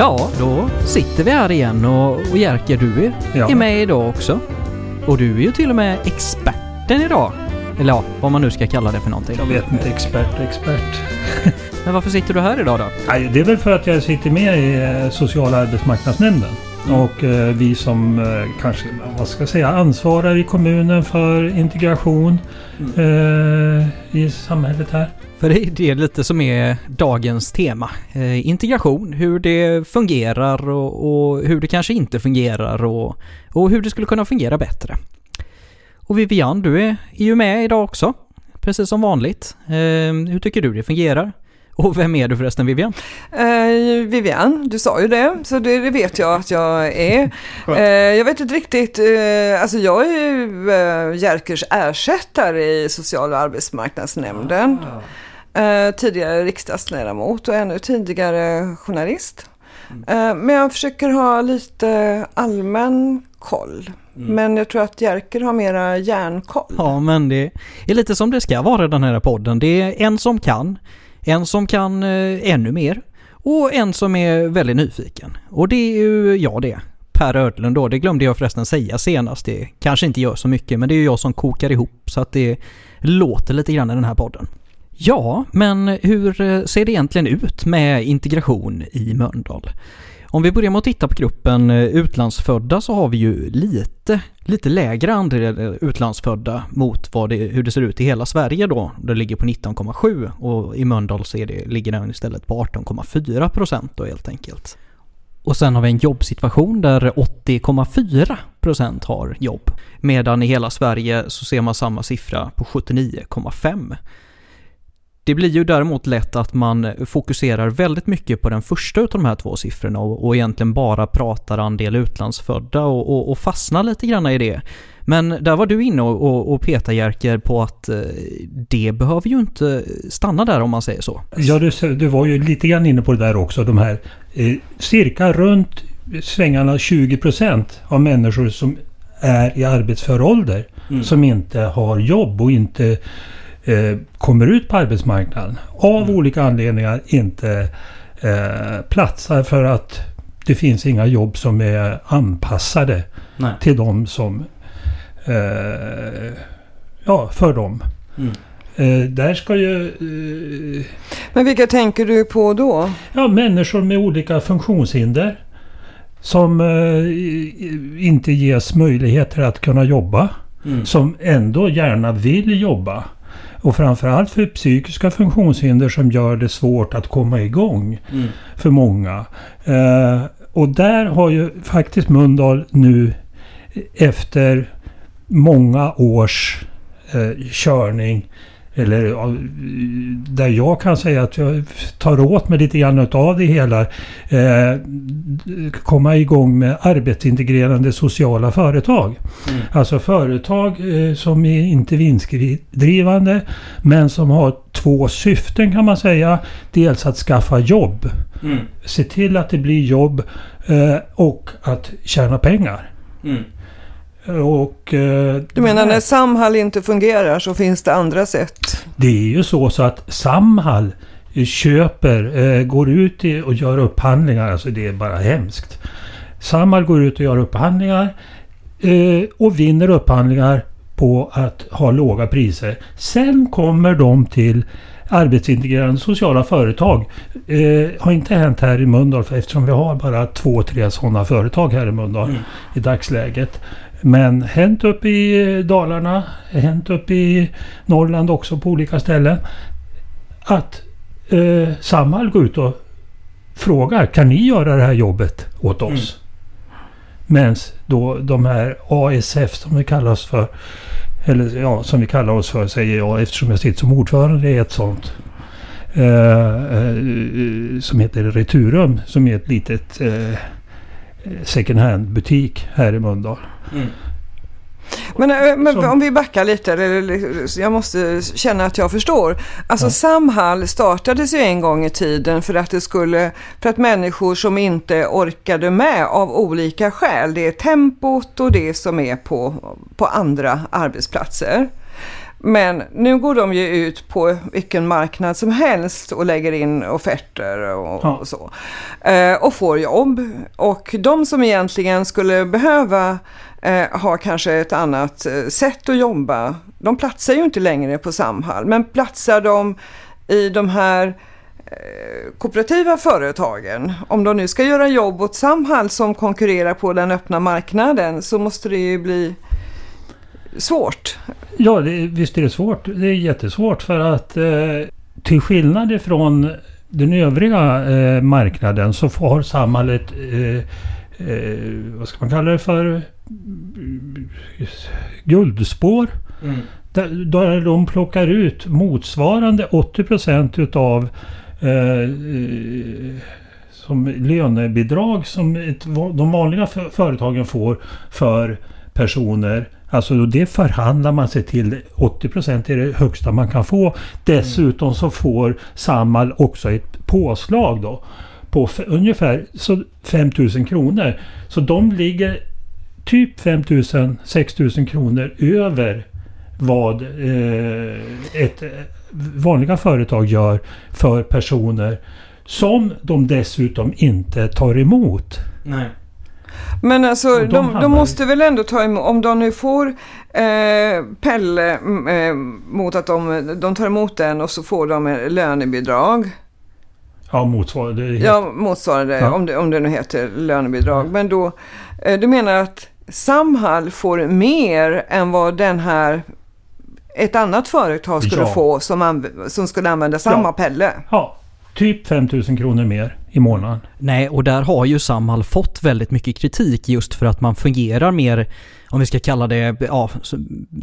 Ja, då sitter vi här igen och, och Jerker, du är, Ja. är med idag också. Och du är ju till och med experten idag. Eller ja, vad man nu ska kalla det för någonting. Jag vet inte, expert, expert. Men varför sitter du här idag då? Nej, det är väl för att jag sitter med i eh, sociala arbetsmarknadsnämnden. Mm. Och eh, vi som eh, kanske, vad ska jag säga, ansvarar i kommunen för integration eh, i samhället här. För det är lite som är dagens tema. Eh, integration, hur det fungerar och, och hur det kanske inte fungerar och, och hur det skulle kunna fungera bättre. Och Vivian, du är, är ju med idag också. Precis som vanligt. Eh, hur tycker du det fungerar? Och vem är du förresten Vivian? Eh, Vivian, du sa ju det, så det, det vet jag att jag är. Eh, jag vet inte riktigt, eh, alltså jag är ju eh, Jerkers ersättare i social och arbetsmarknadsnämnden. Eh, tidigare riksdagsledamot och ännu tidigare journalist. Eh, men jag försöker ha lite allmän koll. Men jag tror att Jerker har mera järnkoll. Ja, men det är lite som det ska vara i den här podden. Det är en som kan, en som kan eh, ännu mer och en som är väldigt nyfiken. Och det är ju jag det. Per Ödlund då, det glömde jag förresten säga senast. Det kanske inte gör så mycket, men det är ju jag som kokar ihop så att det låter lite grann i den här podden. Ja, men hur eh, ser det egentligen ut med integration i Mölndal? Om vi börjar med att titta på gruppen eh, utlandsfödda så har vi ju lite, lite lägre andel eh, utlandsfödda mot vad det, hur det ser ut i hela Sverige då. Det ligger på 19,7 och i Mölndal så det, ligger den istället på 18,4 procent då helt enkelt. Och sen har vi en jobbsituation där 80,4 procent har jobb. Medan i hela Sverige så ser man samma siffra på 79,5. Det blir ju däremot lätt att man fokuserar väldigt mycket på den första utav de här två siffrorna och, och egentligen bara pratar andel utlandsfödda och, och, och fastnar lite grann i det. Men där var du inne och, och, och petade Jerker på att eh, det behöver ju inte stanna där om man säger så. Ja, du, du var ju lite grann inne på det där också. De här eh, cirka runt svängarna 20 procent av människor som är i arbetsför ålder som inte har jobb och inte eh, kommer ut på arbetsmarknaden. Av olika anledningar inte eh, platsar för att det finns inga jobb som är anpassade Nej. till de som... Eh, ja, för dem. Mm. Eh, där ska ju... Eh, Men vilka tänker du på då? Ja, människor med olika funktionshinder. Som eh, inte ges möjligheter att kunna jobba. Mm. Som ändå gärna vill jobba. Och framförallt för psykiska funktionshinder som gör det svårt att komma igång Mm. för många. Eh, och där har ju faktiskt Mölndal nu efter många års eh, körning eller ja, där jag kan säga att jag tar åt mig lite grann av det hela. Eh, komma igång med arbetsintegrerande sociala företag. Mm. Alltså företag eh, som är inte vinstdrivande men som har två syften kan man säga. Dels att skaffa jobb. Mm. Se till att det blir jobb eh, och att tjäna pengar. Mm. Och, eh, Du menar när Samhall inte fungerar så finns det andra sätt? Det är ju så, så att Samhall eh, köper, eh, går ut i, och gör upphandlingar. Alltså det är bara hemskt. Samhall går ut och gör upphandlingar eh, och vinner upphandlingar på att ha låga priser. Sen kommer de till arbetsintegrerande sociala företag. Eh, har inte hänt här i Mölndal eftersom vi har bara två, tre sådana företag här i Mölndal Mm. i dagsläget. Men hänt upp i Dalarna, hänt upp i Norrland också på olika ställen. Att eh, Samhall går ut och frågar kan ni göra det här jobbet åt oss? Medan då de här ASF som vi kallas för eller ja, som vi kallar oss för säger jag eftersom jag sitter som ordförande i ett sånt. Eh, eh, som heter Returum som är ett litet eh, second hand butik här i Mölndal. Mm. Men, eh, men om vi backar lite, jag måste känna att jag förstår. Alltså Ja. Samhall startades ju en gång i tiden för att det skulle, för att människor som inte orkade med av olika skäl, det är tempot och det som är på, på andra arbetsplatser. Men nu går de ju ut på vilken marknad som helst och lägger in offerter och, Ja. och så. Eh, och får jobb. Och de som egentligen skulle behöva eh, ha kanske ett annat eh, sätt att jobba, de platsar ju inte längre på Samhall. Men platsar de i de här eh, kooperativa företagen, om de nu ska göra jobb åt Samhall som konkurrerar på den öppna marknaden så måste det ju bli svårt. Ja, det, visst är det svårt. Det är jättesvårt för att eh, till skillnad ifrån den övriga eh, marknaden så har Samhall ett, eh, eh, vad ska man kalla det för, guldspår. Där, där de plockar ut motsvarande 80 procent utav eh, eh, som lönebidrag som ett, de vanliga för, företagen får för personer. Alltså det förhandlar man sig till. 80 procent är det högsta man kan få. Dessutom så får Samhall också ett påslag då på ungefär så 5 000 kronor. Så de ligger typ 5 000, 6 000 kronor över vad eh, ett eh, vanliga företag gör för personer som de dessutom inte tar emot. Nej. Men alltså, de de, de, måste väl ändå ta emot, om de nu får eh, Pelle mm, eh, mot att de, de tar emot den och så får de lönebidrag. Ja, motsvarande. helt- Ja, motsvarande, Ja. Om, det, om det nu heter lönebidrag. Men då, eh, du menar att Samhall får mer än vad den här ett annat företag skulle Ja. få som, som skulle använda samma Ja. Pelle? ja, typ 5 000 kronor mer i månaden. Nej, och där har ju Samhall fått väldigt mycket kritik just för att man fungerar mer, om vi ska kalla det, ja,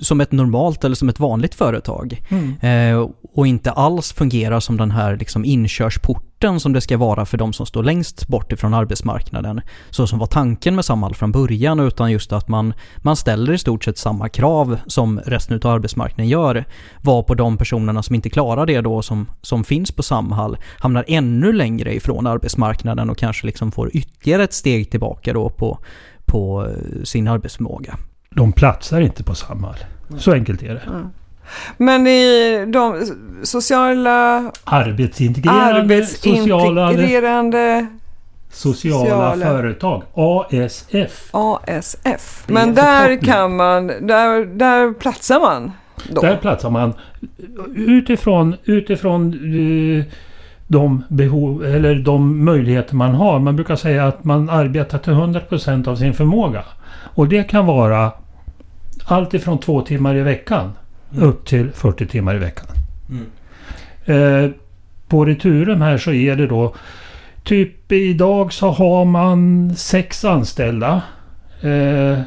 som- ett normalt eller som ett vanligt företag. Eh, och inte alls fungerar som den här liksom inkörsporten som det ska vara för de som står längst bort ifrån arbetsmarknaden. Så som var tanken med Samhall från början, utan just att man, man ställer i stort sett samma krav som resten av arbetsmarknaden gör. Var på de personerna som inte klarar det då, som, som finns på Samhall, hamnar ännu längre ifrån arbetsmarknaden och kanske liksom får ytterligare ett steg tillbaka då på, på eh, sin arbetsförmåga. De platsar inte på Samhall. Så enkelt är det. Men i de sociala, Arbetsintegrerande sociala, arbetsintegrerande sociala sociala- företag. ASF. ASF. Men en där kan man, där, där platsar man då. Där platsar man utifrån, utifrån eh, de behov eller de möjligheter man har. Man brukar säga att man arbetar till 100% av sin förmåga. Och det kan vara allt ifrån två timmar i veckan upp till 40 timmar i veckan. Eh, på Returum här så är det då Typ idag så har man sex anställda. Eh,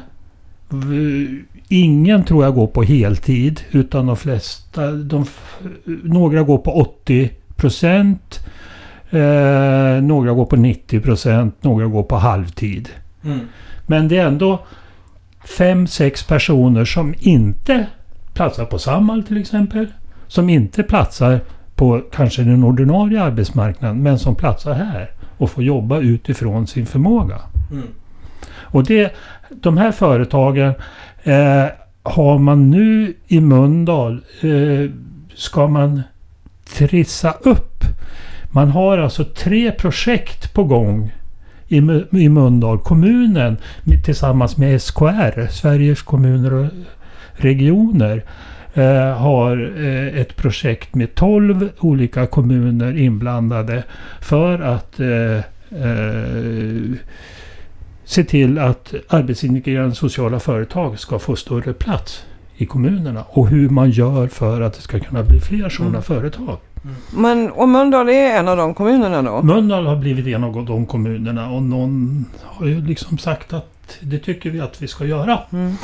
ingen tror jag går på heltid. Utan de flesta, de, några går på 80 procent. Eh, några går på 90 procent. Några går på halvtid. Men det är ändå fem, sex personer som inte platsar på Samhall till exempel. Som inte platsar på kanske den ordinarie arbetsmarknaden men som platsar här och får jobba utifrån sin förmåga. Och det, de här företagen eh, har man nu i Mölndal eh, ska man trissa upp. Man har alltså tre projekt på gång i, i Mölndal. Kommunen tillsammans med SKR, Sveriges kommuner och regioner, eh, har eh, ett projekt med 12 olika kommuner inblandade för att eh, eh se till att arbetsintegrerande sociala företag ska få större plats i kommunerna och hur man gör för att det ska kunna bli fler sådana Mm. företag. Men, och Mölndal är en av de kommunerna då? Mölndal har blivit en av de kommunerna och någon har ju liksom sagt att det tycker vi att vi ska göra. Mm.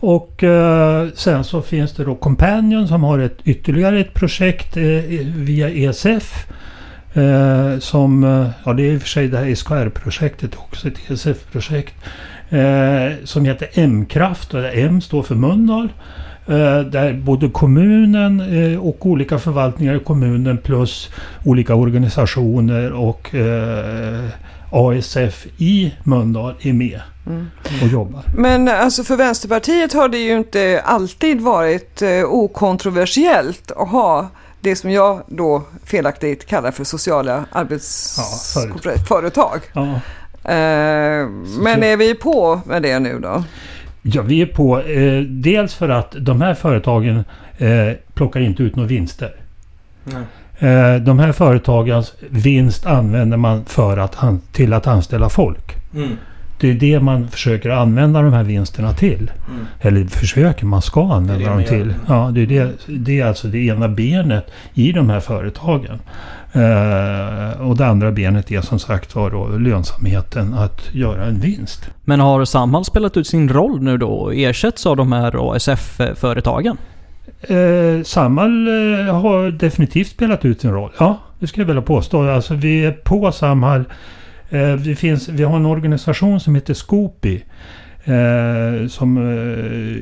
Och eh, sen så finns det då Companion som har ett, ytterligare ett projekt eh, via ESF. Eh, som, eh, ja det är i och för sig det här SKR-projektet också ett ESF-projekt. Eh, som heter M-kraft och där M står för Mölndal. Eh, där både kommunen eh, och olika förvaltningar i kommunen plus olika organisationer och eh, ASF i Mölndal är med Mm. och jobbar. Men alltså för Vänsterpartiet har det ju inte alltid varit okontroversiellt att ha det som jag då felaktigt kallar för sociala arbetsföretag. Ja. Eh, men är vi på med det nu då? Ja, vi är på. Eh, dels för att de här företagen eh, plockar inte ut några vinster. Eh, de här företagens vinst använder man för att an- till att anställa folk. Mm. Det är det man försöker använda de här vinsterna till. Mm. Eller försöker, man ska använda Det det dem till. Ja, det är, det, det är alltså det ena benet i de här företagen. Eh, och det andra benet är som sagt var då lönsamheten att göra en vinst. Men har Samhall spelat ut sin roll nu då och ersätts av de här ASF-företagen? Eh, Samhall eh, har definitivt spelat ut sin roll. Ja, det skulle jag vilja påstå. Alltså vi är på Samhall. Vi, finns, vi har en organisation som heter Scopi. Eh, som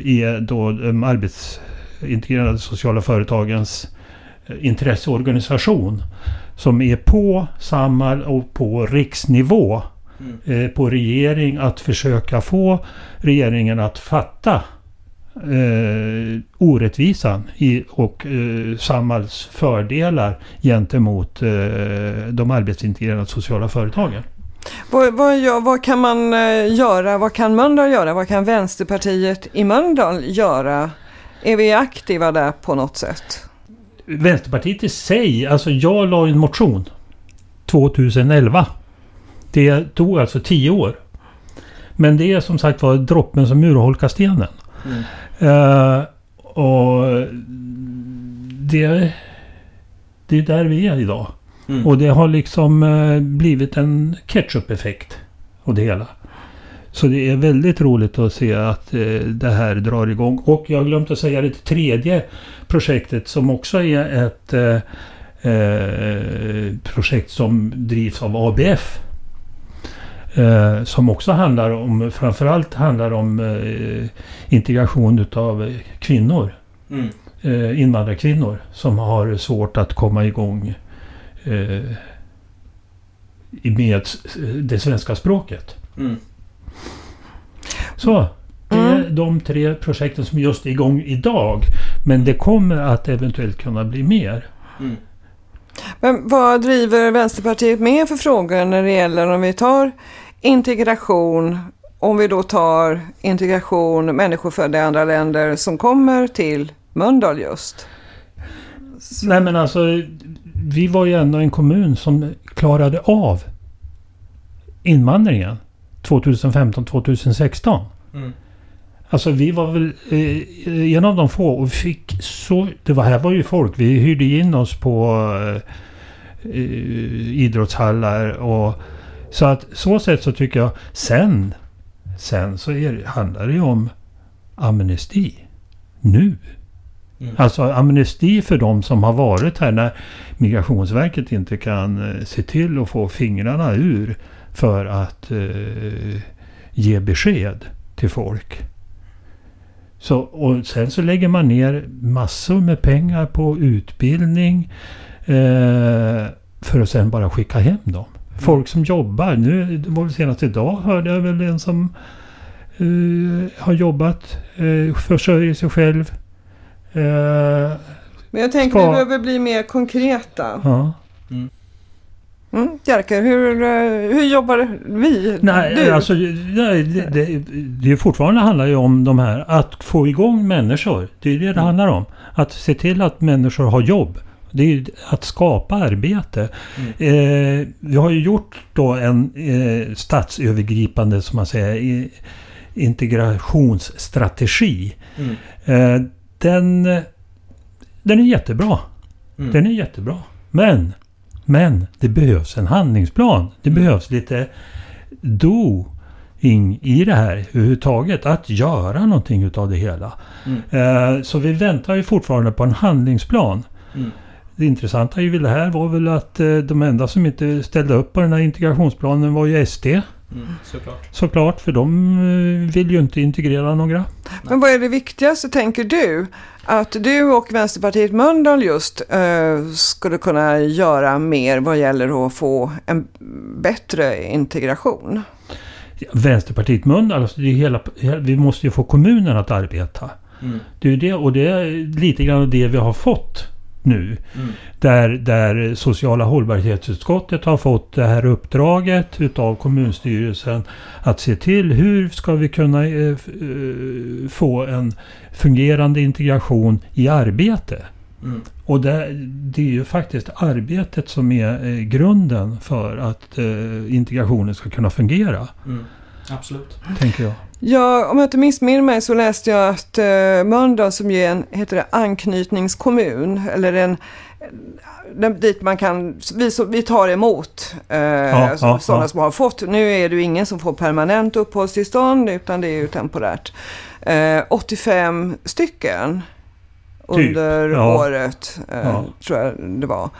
är då de arbetsintegrerade sociala företagens intresseorganisation. Som är på Samhall och på riksnivå. Eh, på regering att försöka få regeringen att fatta eh, orättvisan i, och eh, Samhalls fördelar gentemot eh, de arbetsintegrerade sociala företagen. Vad, vad, vad kan man eh, göra? Vad kan Mölndal göra? Vad kan Vänsterpartiet i Mölndal göra? Är vi aktiva där på något sätt? Vänsterpartiet i sig, alltså jag la en motion 2011. Det tog alltså tio år. Men det är som sagt var droppen som urholkar stenen. Mm. Eh, och det, det är där vi är idag. Mm. Och det har liksom eh, blivit en ketchup-effekt. Och det hela. Så det är väldigt roligt att se att eh, det här drar igång. Och jag glömt att säga det tredje projektet som också är ett eh, eh, projekt som drivs av ABF. Eh, som också handlar om, framförallt handlar om eh, integration utav kvinnor. Mm. Eh, invandrarkvinnor som har svårt att komma igång eh, i- med s- det svenska språket. Mm. Så, det är Mm. de tre projekten som just är igång idag. Men det kommer att eventuellt kunna bli mer. Mm. Men vad driver Vänsterpartiet med för frågor när det gäller om vi tar integration, om vi då tar integration människor födda i andra länder som kommer till Mölndal just? Nej men alltså, vi var ju ändå en kommun som klarade av invandringen 2015-2016. Mm. Alltså vi var väl eh, en av de få och fick så... Det var, här var ju folk. Vi hyrde in oss på eh, idrottshallar och... Så att så sätt så tycker jag... Sen... Sen så är, handlar det ju om amnesti. Nu. Mm. Alltså amnesti för de som har varit här när Migrationsverket inte kan eh, se till att få fingrarna ur för att eh, ge besked till folk. Så, och sen så lägger man ner massor med pengar på utbildning eh, för att sen bara skicka hem dem. Folk som jobbar. Nu, det var väl senast idag hörde jag väl en som eh, har jobbat, eh, försörjer sig själv. Eh, Men jag tänker Ska- vi behöver bli mer konkreta. ja. Mm, Jerker, hur, eh, hur jobbar vi? Nej, du? alltså det, det, det fortfarande handlar ju om de här att få igång människor. Det är det det Mm. handlar om. Att se till att människor har jobb. Det är att skapa arbete. Mm. Eh, vi har ju gjort då en eh, statsövergripande, som man säger, integrationsstrategi. Mm. Eh, den, den är jättebra. Mm. Den är jättebra. Men, men det behövs en handlingsplan. Det Mm. behövs lite doing i det här överhuvudtaget. Att göra någonting utav det hela. Mm. Eh, så vi väntar ju fortfarande på en handlingsplan. Mm. Det intressanta i det här var väl att eh, de enda som inte ställde upp på den här integrationsplanen var ju SD. Mm. Såklart. Såklart, för de eh, vill ju inte integrera några. Men vad är det viktigaste tänker du? Att du och Vänsterpartiet Mölndal just eh, skulle kunna göra mer vad gäller att få en bättre integration? Vänsterpartiet Mölndal, alltså det är hela, vi måste ju få kommunen att arbeta. Mm. Det är det, och det är lite grann det vi har fått nu. Mm. Där, där sociala hållbarhetsutskottet har fått det här uppdraget utav kommunstyrelsen att se till hur ska vi kunna eh, eh, få en fungerande integration i arbete. Mm. Och det, det, är ju faktiskt arbetet som är eh, grunden för att eh, integrationen ska kunna fungera. Mm. Absolut. Tänker jag. Ja, om jag inte missminner mig så läste jag att eh, Mölndal som är en heter det, anknytningskommun, eller en dit man kan, vi, vi tar emot eh, ja, ja, sådana ja. som har fått, nu är det ju ingen som får permanent uppehållstillstånd utan det är ju temporärt. Eh, 85 stycken typ. under året, eh, tror jag det var.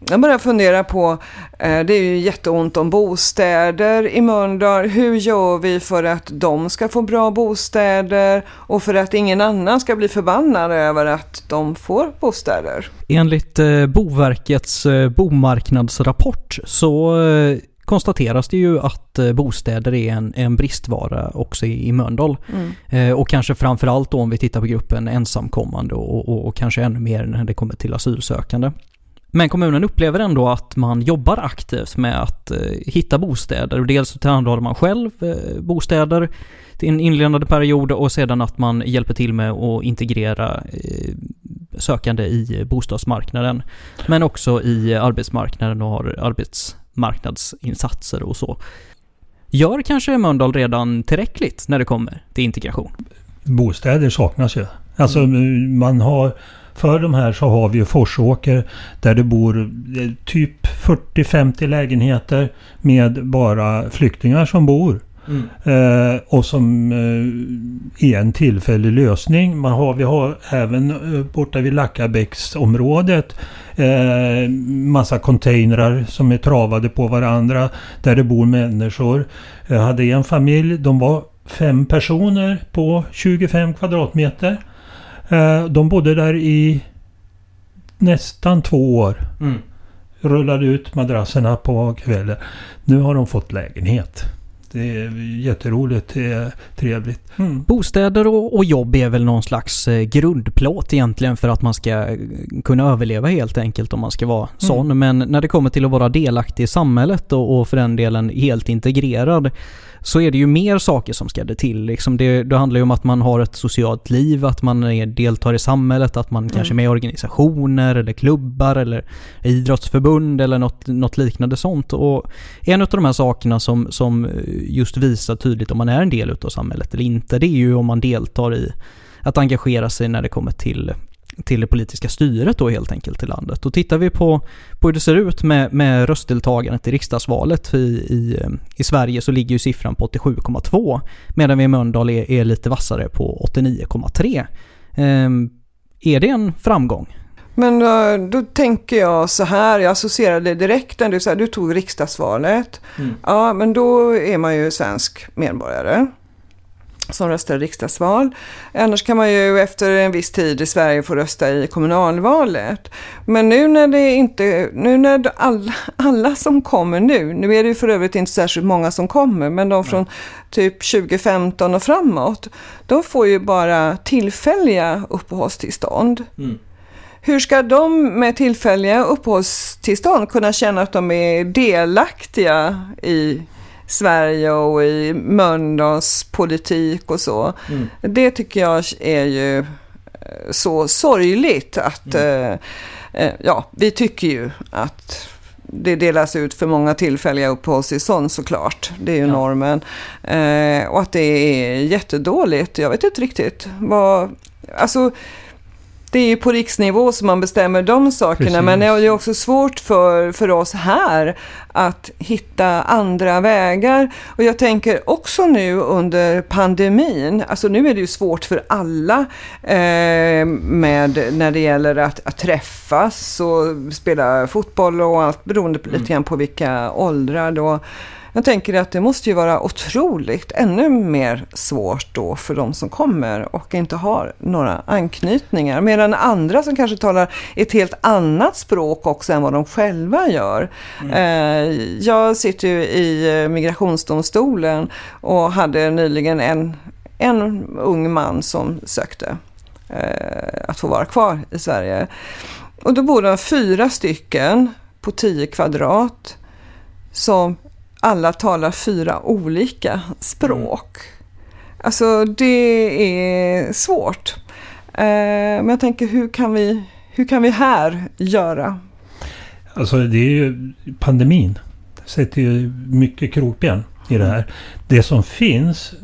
Jag börjar fundera på, eh, det är ju jätteont om bostäder i Mölndal. Hur gör vi för att de ska få bra bostäder och för att ingen annan ska bli förbannad över att de får bostäder? Enligt eh, Boverkets eh, bomarknadsrapport så konstateras det ju att bostäder är en, en bristvara också i, i Mölndal. Mm. och kanske framförallt då om vi tittar på gruppen ensamkommande och, och, och kanske ännu mer när det kommer till asylsökande. Men kommunen upplever ändå att man jobbar aktivt med att eh, hitta bostäder. Dels tillhandahåller man själv eh, bostäder till en inledande period och sedan att man hjälper till med att integrera eh, sökande i bostadsmarknaden. Men också i arbetsmarknaden och har arbetsmarknadsinsatser och så. Gör kanske Mölndal redan tillräckligt när det kommer till integration? Bostäder saknas ju. Alltså mm. man har för de här så har vi ju Forsåker där det bor eh, typ 40-50 lägenheter med bara flyktingar som bor. Mm. Eh, och som eh, är en tillfällig lösning. Man har, vi har även eh, borta vid Lackabäcksområdet eh, massa containrar som är travade på varandra där det bor människor. Jag hade en familj, de var fem personer på 25 kvadratmeter. Eh, de bodde där i nästan två år. Mm. Rullade ut madrasserna på kvällen. Nu har de fått lägenhet. Det är jätteroligt, det är trevligt. Mm. Bostäder och, och, jobb är väl någon slags eh, grundplåt egentligen för att man ska eh, kunna överleva helt enkelt om man ska vara mm. sån. Men när det kommer till att vara delaktig i samhället och, och för den delen helt integrerad så är det ju mer saker som ska det till. Liksom det, det handlar ju om att man har ett socialt liv, att man är, deltar i samhället, att man mm. kanske är med i organisationer eller klubbar eller idrottsförbund eller något, något liknande sånt. Och en av de här sakerna som, som just visar tydligt om man är en del av samhället eller inte, det är ju om man deltar i att engagera sig när det kommer till till det politiska styret då helt enkelt i landet. Och tittar vi på, på hur det ser ut med, med röstdeltagandet i riksdagsvalet i, i, i Sverige så ligger ju siffran på 87,2 medan vi i Mölndal är, är lite vassare på 89,3. Ehm, är det en framgång? Men då, då, tänker jag så här, jag associerade direkt när du, så här, du tog riksdagsvalet. Mm. Ja, men då är man ju svensk medborgare som röstar i riksdagsval. Annars kan man ju efter en viss tid i Sverige få rösta i kommunalvalet. Men nu när det inte, nu när alla, alla som kommer nu, nu är det ju för övrigt inte särskilt många som kommer, men de från typ 2015 och framåt, de får ju bara tillfälliga uppehållstillstånd. Mm. Hur ska de med tillfälliga uppehållstillstånd kunna känna att de är delaktiga i Sverige och i Mölndals politik och så. Mm. Det tycker jag är ju eh, så sorgligt att, mm. eh, eh, ja, vi tycker ju att det delas ut för många tillfälliga uppehållstillstånd såklart. Det är ju ja. normen. Eh, och att det är jättedåligt. Jag vet inte riktigt vad... Alltså, det är ju på riksnivå som man bestämmer de sakerna. Precis. Men det är också svårt för, för oss här att hitta andra vägar. Och jag tänker också nu under pandemin, alltså nu är det ju svårt för alla eh, med när det gäller att, att träffas och spela fotboll och allt beroende på, mm. lite grann på vilka åldrar då. Jag tänker att det måste ju vara otroligt ännu mer svårt då för de som kommer och inte har några anknytningar. Medan andra som kanske talar ett helt annat språk också än vad de själva gör. Mm. Eh, jag sitter ju i eh, migrationsdomstolen och hade nyligen en, en ung man som sökte eh, att få vara kvar i Sverige. Och då bor det fyra stycken på 10 kvadrat som alla talar fyra olika språk. Mm. Alltså det är svårt. Eh, men jag tänker hur kan, vi, hur kan vi här göra? Alltså det är ju pandemin. sätter ju mycket krokben i det här. Det som finns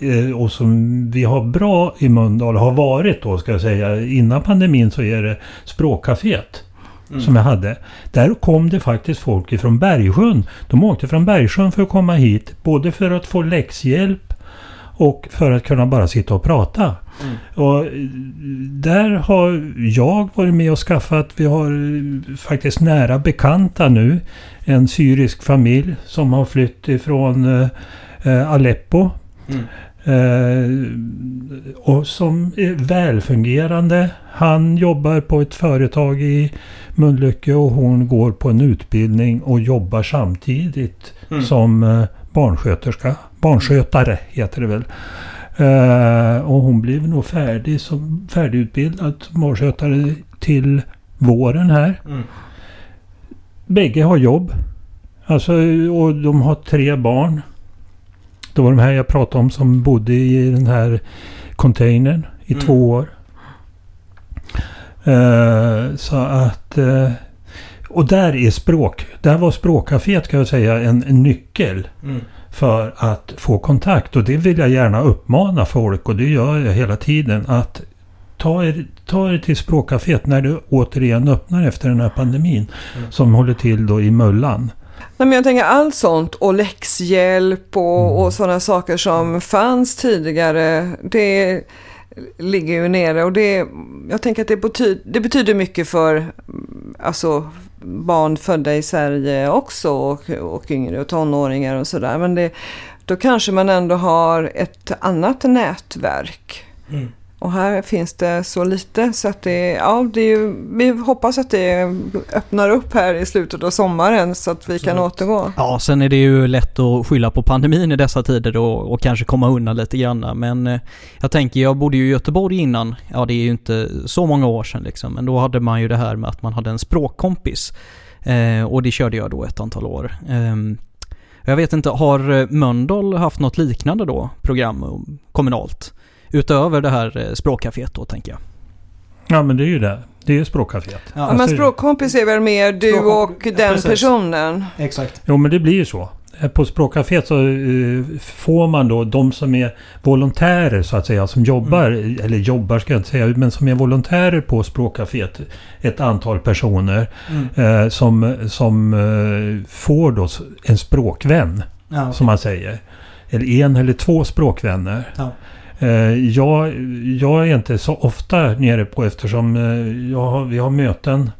eh, och som vi har bra i Mölndal har varit då ska jag säga innan pandemin så är det språkcaféet. Mm. Som jag hade. Där kom det faktiskt folk ifrån Bergsjön. De åkte från Bergsjön för att komma hit. Både för att få läxhjälp och för att kunna bara sitta och prata. Mm. Och där har jag varit med och skaffat, vi har faktiskt nära bekanta nu. En syrisk familj som har flytt ifrån eh, Aleppo. Mm. Eh, och som är välfungerande. Han jobbar på ett företag i Mölnlycke och hon går på en utbildning och jobbar samtidigt mm. som eh, barnsköterska. Barnskötare heter det väl. Uh, och hon blir nog färdig som färdigutbildad barnskötare till våren här. Mm. Bägge har jobb. Alltså, och de har tre barn. Det var de här jag pratade om som bodde i den här containern i mm. två år. Uh, så att... Uh, och där är språk. Där var språkcaféet kan jag säga en, en nyckel. Mm. För att få kontakt. Och det vill jag gärna uppmana folk och det gör jag hela tiden. Att ta er, ta er till språkcaféet när det återigen öppnar efter den här pandemin. Mm. Som håller till då i Möllan. Nej, men jag tänker allt sånt och läxhjälp och, mm. och sådana saker som fanns tidigare. Det ligger ju nere och det, jag tänker att det betyder, det betyder mycket för alltså, barn födda i Sverige också och, och yngre och tonåringar och sådär. Men det, då kanske man ändå har ett annat nätverk. Mm. Och här finns det så lite så att det, ja, det är, vi hoppas att det öppnar upp här i slutet av sommaren så att vi så. kan återgå. Ja, sen är det ju lätt att skylla på pandemin i dessa tider och, och kanske komma undan lite grann. Men eh, jag tänker, jag bodde ju i Göteborg innan. Ja, det är ju inte så många år sedan liksom. Men då hade man ju det här med att man hade en språkkompis. Eh, och det körde jag då ett antal år. Eh, jag vet inte, har Mölndal haft något liknande då, program kommunalt? Utöver det här eh, språkcaféet då tänker jag. Ja men det är ju det. Det är ju språkcaféet. Ja, alltså, men språkkompis är väl mer du och den precis. personen? Exakt. Jo men det blir ju så. Eh, på språkcaféet så uh, får man då de som är volontärer så att säga. Som jobbar, mm. eller jobbar ska jag inte säga, men som är volontärer på språkcaféet. Ett antal personer mm. uh, som, som får då en språkvän. Ja, okay. Som man säger. Eller en eller två språkvänner. Ja. Eh, jag, jag är inte så ofta nere på eftersom eh, jag, vi har möten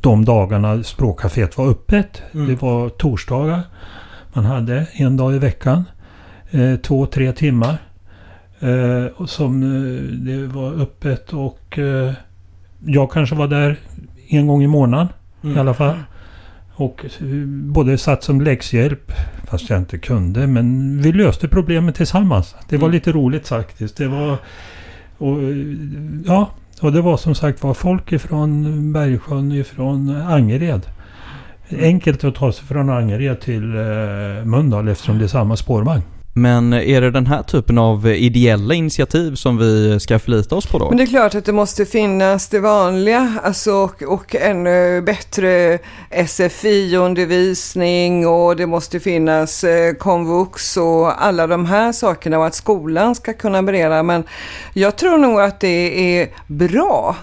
de dagarna språkcaféet var öppet. Mm. Det var torsdagar. Man hade en dag i veckan. Eh, två, tre timmar. Som det var öppet och jag kanske var där en gång i månaden mm. i alla fall. Och både satt som läxhjälp, fast jag inte kunde, men vi löste problemet tillsammans. Det var mm. lite roligt faktiskt. Det var... Och, ja, och det var som sagt var folk ifrån Bergsjön, ifrån Angered. Mm. Enkelt att ta sig från Angered till eh, Mölndal eftersom det är samma spårvagn. Men är det den här typen av ideella initiativ som vi ska förlita oss på då? Men det är klart att det måste finnas det vanliga alltså, och, och ännu bättre SFI-undervisning och det måste finnas eh, komvux och alla de här sakerna och att skolan ska kunna bereda. Men jag tror nog att det är bra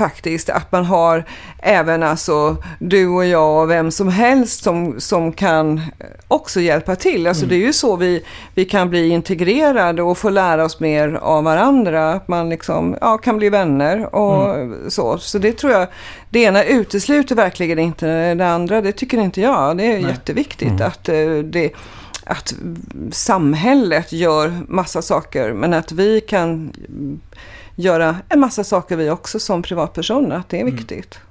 faktiskt. Att man har även alltså du och jag och vem som helst som, som kan också hjälpa till. Alltså mm. det är ju så vi, vi kan bli integrerade och få lära oss mer av varandra. Att man liksom, ja, kan bli vänner och mm. så. Så det tror jag, det ena utesluter verkligen inte det andra. Det tycker inte jag. Det är Nej. jätteviktigt mm. att eh, det att samhället gör massa saker men att vi kan göra en massa saker vi också som privatpersoner. Att det är mm. viktigt. Mm.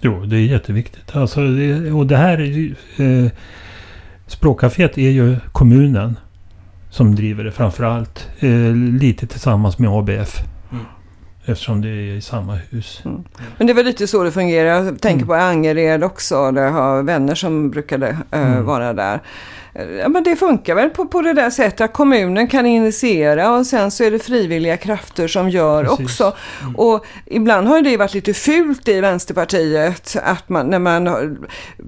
Jo, det är jätteviktigt. Alltså, det, och det här eh, Språkcaféet är ju kommunen som driver det framförallt. Eh, lite tillsammans med ABF. Mm. Eftersom det är i samma hus. Mm. Men det väl lite så det fungerar. Jag tänker mm. på Angered också. Där jag har vänner som brukade eh, vara där. Ja, men det funkar väl på, på det där sättet att kommunen kan initiera och sen så är det frivilliga krafter som gör Precis. också. Mm. Och ibland har det varit lite fult i Vänsterpartiet att man, när man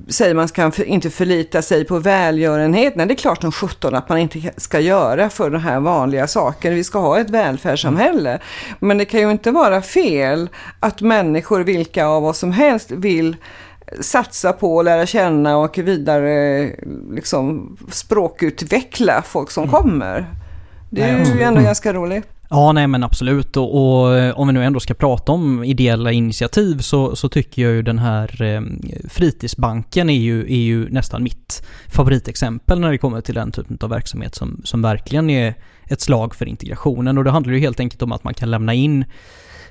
säger man ska inte förlita sig på välgörenhet. Nej, det är klart som sjutton att man inte ska göra för de här vanliga sakerna. Vi ska ha ett välfärdssamhälle. Mm. Men det kan ju inte vara fel att människor, vilka av oss som helst, vill satsa på att lära känna och vidare liksom, språkutveckla folk som mm. kommer. Det är ju ändå ganska roligt. Ja, nej men absolut. Och, och, eh, om vi nu ändå ska prata om ideella initiativ så, så tycker jag ju den här eh, fritidsbanken är ju, är ju nästan mitt favoritexempel när det kommer till den typen av verksamhet som, som verkligen är ett slag för integrationen. Och det handlar ju helt enkelt om att man kan lämna in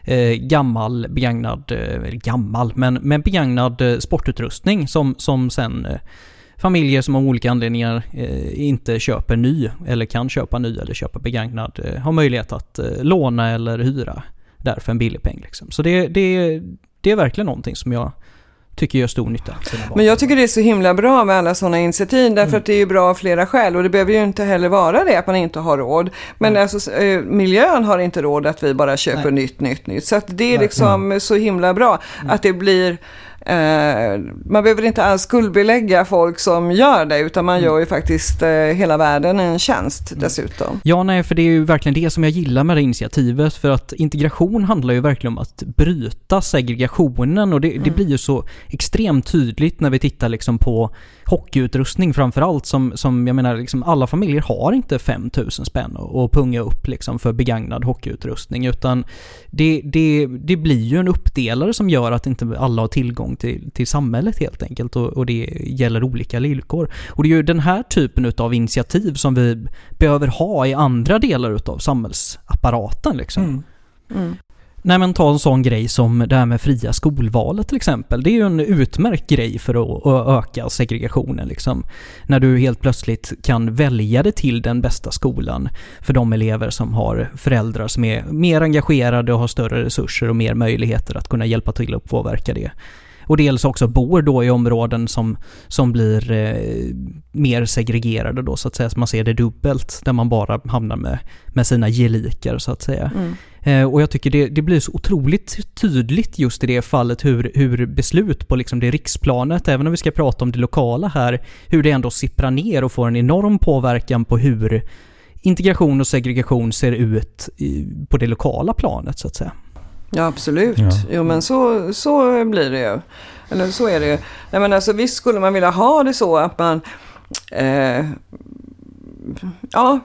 eh, gammal begagnad, eh, gammal, men, men begagnad eh, sportutrustning som, som sen eh, familjer som av olika anledningar eh, inte köper ny eller kan köpa ny eller köpa begagnad eh, har möjlighet att eh, låna eller hyra där för en billig peng. Liksom. Så det, det, det är verkligen någonting som jag tycker gör stor nytta. Men jag tycker det är så himla bra med alla sådana initiativ därför mm. att det är ju bra av flera skäl och det behöver ju inte heller vara det att man inte har råd. Men mm. alltså, miljön har inte råd att vi bara köper Nej. nytt, nytt, nytt. Så att det är liksom mm. så himla bra att det blir man behöver inte alls skuldbelägga folk som gör det utan man mm. gör ju faktiskt eh, hela världen en tjänst mm. dessutom. Ja, nej, för det är ju verkligen det som jag gillar med det initiativet för att integration handlar ju verkligen om att bryta segregationen och det, mm. det blir ju så extremt tydligt när vi tittar liksom på hockeyutrustning framförallt som, som jag menar liksom alla familjer har inte 5000 spänn att punga upp liksom för begagnad hockeyutrustning utan det, det, det blir ju en uppdelare som gör att inte alla har tillgång till, till samhället helt enkelt och, och det gäller olika villkor. Och det är ju den här typen av initiativ som vi behöver ha i andra delar utav samhällsapparaten liksom. Mm. Mm. Nej men ta en sån grej som det här med fria skolvalet till exempel. Det är ju en utmärkt grej för att öka segregationen liksom. När du helt plötsligt kan välja dig till den bästa skolan för de elever som har föräldrar som är mer engagerade och har större resurser och mer möjligheter att kunna hjälpa till att påverka det och dels också bor då i områden som, som blir eh, mer segregerade då så att säga, så man ser det dubbelt, där man bara hamnar med, med sina gelikar så att säga. Mm. Eh, och jag tycker det, det blir så otroligt tydligt just i det fallet hur, hur beslut på liksom det riksplanet, även om vi ska prata om det lokala här, hur det ändå sipprar ner och får en enorm påverkan på hur integration och segregation ser ut i, på det lokala planet så att säga. Ja, absolut. Ja. Jo, men så, så blir det ju. Eller så är det ju. Nej, men alltså, visst skulle man vilja ha det så att man... Eh, ja,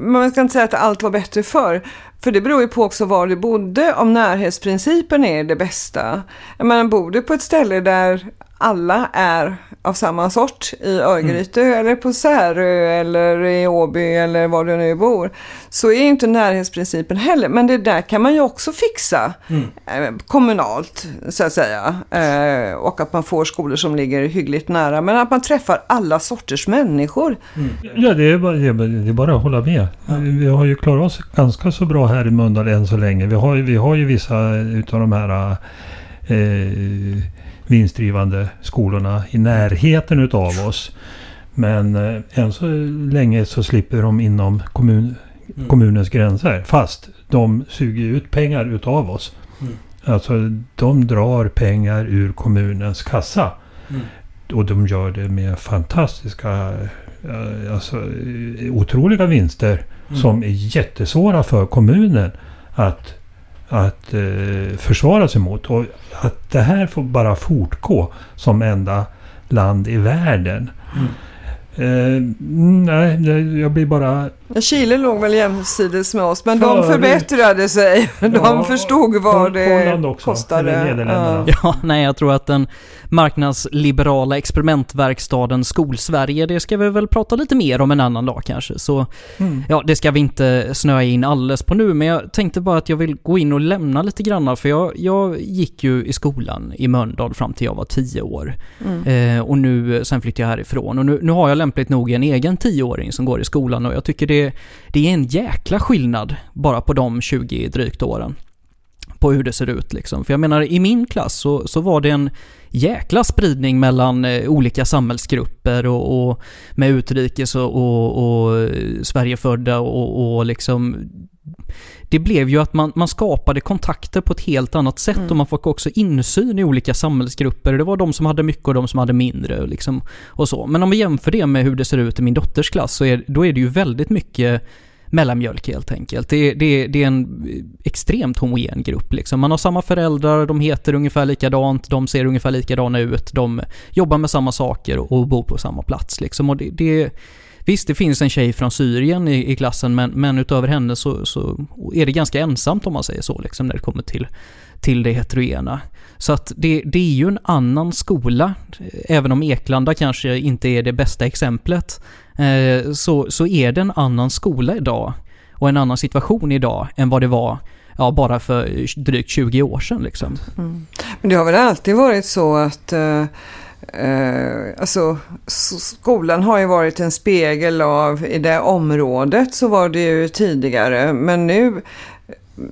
man ska inte säga att allt var bättre förr. För det beror ju på också var du bodde, om närhetsprincipen är det bästa. Jag menar, bor du på ett ställe där alla är av samma sort i Örgryte mm. eller på Särö eller i Åby eller var du nu bor. Så är inte närhetsprincipen heller. Men det där kan man ju också fixa mm. eh, kommunalt så att säga. Eh, och att man får skolor som ligger hyggligt nära. Men att man träffar alla sorters människor. Mm. Ja, det är, bara, det är bara att hålla med. Vi har ju klarat oss ganska så bra här i Mölndal än så länge. Vi har, vi har ju vissa utav de här eh, vinstdrivande skolorna i närheten utav oss. Men eh, än så länge så slipper de inom kommun, mm. kommunens gränser. Fast de suger ut pengar utav oss. Mm. Alltså de drar pengar ur kommunens kassa. Mm. Och de gör det med fantastiska, eh, alltså otroliga vinster. Mm. Som är jättesvåra för kommunen att att eh, försvara sig mot. Och att det här får bara fortgå som enda land i världen. Mm. Eh, nej, jag blir bara... Chile låg väl jämsides med oss, men för... de förbättrade sig. De ja, förstod vad det också, kostade. Ja. ja, nej, jag tror att den marknadsliberala experimentverkstaden Skolsverige, det ska vi väl prata lite mer om en annan dag kanske. Så mm. ja, det ska vi inte snöa in alldeles på nu, men jag tänkte bara att jag vill gå in och lämna lite grann, för jag, jag gick ju i skolan i Mölndal fram till jag var tio år. Mm. Eh, och nu, sen flyttade jag härifrån och nu, nu har jag lämpligt nog en egen tioåring som går i skolan och jag tycker det, det är en jäkla skillnad bara på de 20 drygt åren på hur det ser ut liksom. För jag menar i min klass så, så var det en jäkla spridning mellan eh, olika samhällsgrupper och, och med utrikes och, och, och eh, Sverigefödda och, och liksom det blev ju att man, man skapade kontakter på ett helt annat sätt mm. och man fick också insyn i olika samhällsgrupper. Det var de som hade mycket och de som hade mindre liksom, och så. Men om vi jämför det med hur det ser ut i min dotters klass så är, då är det ju väldigt mycket mellanmjölk helt enkelt. Det, det, det är en extremt homogen grupp liksom. Man har samma föräldrar, de heter ungefär likadant, de ser ungefär likadana ut, de jobbar med samma saker och bor på samma plats liksom. Och det, det Visst, det finns en tjej från Syrien i, i klassen, men, men utöver henne så, så, är det ganska ensamt om man säger så, liksom, när det kommer till, till det heterogena. Så att det, det är ju en annan skola, även om Eklanda kanske inte är det bästa exemplet, eh, så, så är det en annan skola idag och en annan situation idag än vad det var ja, bara för drygt 20 år sedan. Liksom. Mm. Men det har väl alltid varit så att eh, Eh, alltså, skolan har ju varit en spegel av, i det området så var det ju tidigare, men nu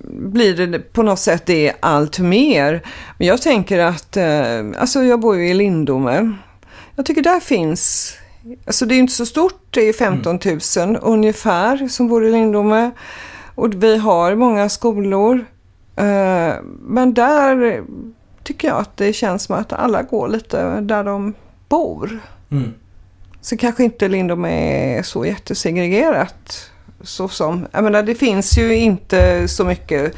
blir det på något sätt det allt mer. Men jag tänker att, eh, alltså jag bor ju i Lindome. Jag tycker där finns, alltså det är inte så stort, det är 15 000 mm. ungefär som bor i Lindome. Och vi har många skolor. Eh, men där tycker jag att det känns som att alla går lite där de bor. Mm. Så kanske inte Lindom är så jättesegregerat. Så som, jag menar, det finns ju inte så mycket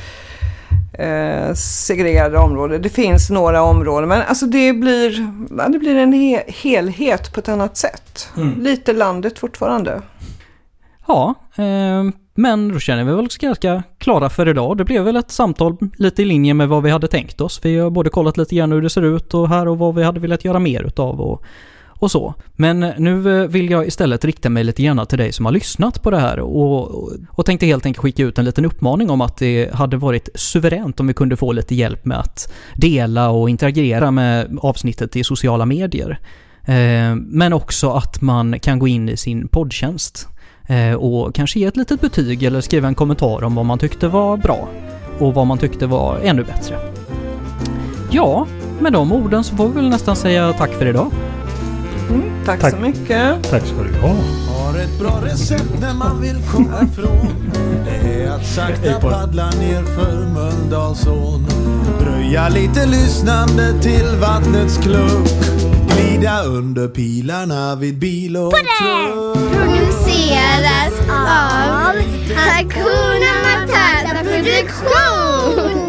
eh, segregerade områden. Det finns några områden men alltså det blir, det blir en he helhet på ett annat sätt. Mm. Lite landet fortfarande. Ja, eh, men då känner vi väl oss ganska klara för idag. Det blev väl ett samtal lite i linje med vad vi hade tänkt oss. Vi har både kollat lite grann hur det ser ut och här och vad vi hade velat göra mer utav och, och så. Men nu eh, vill jag istället rikta mig lite grann till dig som har lyssnat på det här och, och, tänkte helt enkelt skicka ut en liten uppmaning om att det hade varit suveränt om vi kunde få lite hjälp med att dela och interagera med avsnittet i sociala medier. Eh, men också att man kan gå in i sin poddtjänst och kanske ge ett litet betyg eller skriva en kommentar om vad man tyckte var bra och vad man tyckte var ännu bättre. Ja, med de orden så får vi väl nästan säga tack för idag. Mm, tack, tack, så mycket. Tack ska du ha. Har ett bra recept när man vill komma ifrån. Det är att sakta paddla ner för Mölndalsån. Dröja lite lyssnande till vattnets kluck. Glida under pilarna vid bil och truck. Produceras av Hakuna Matata Produktion.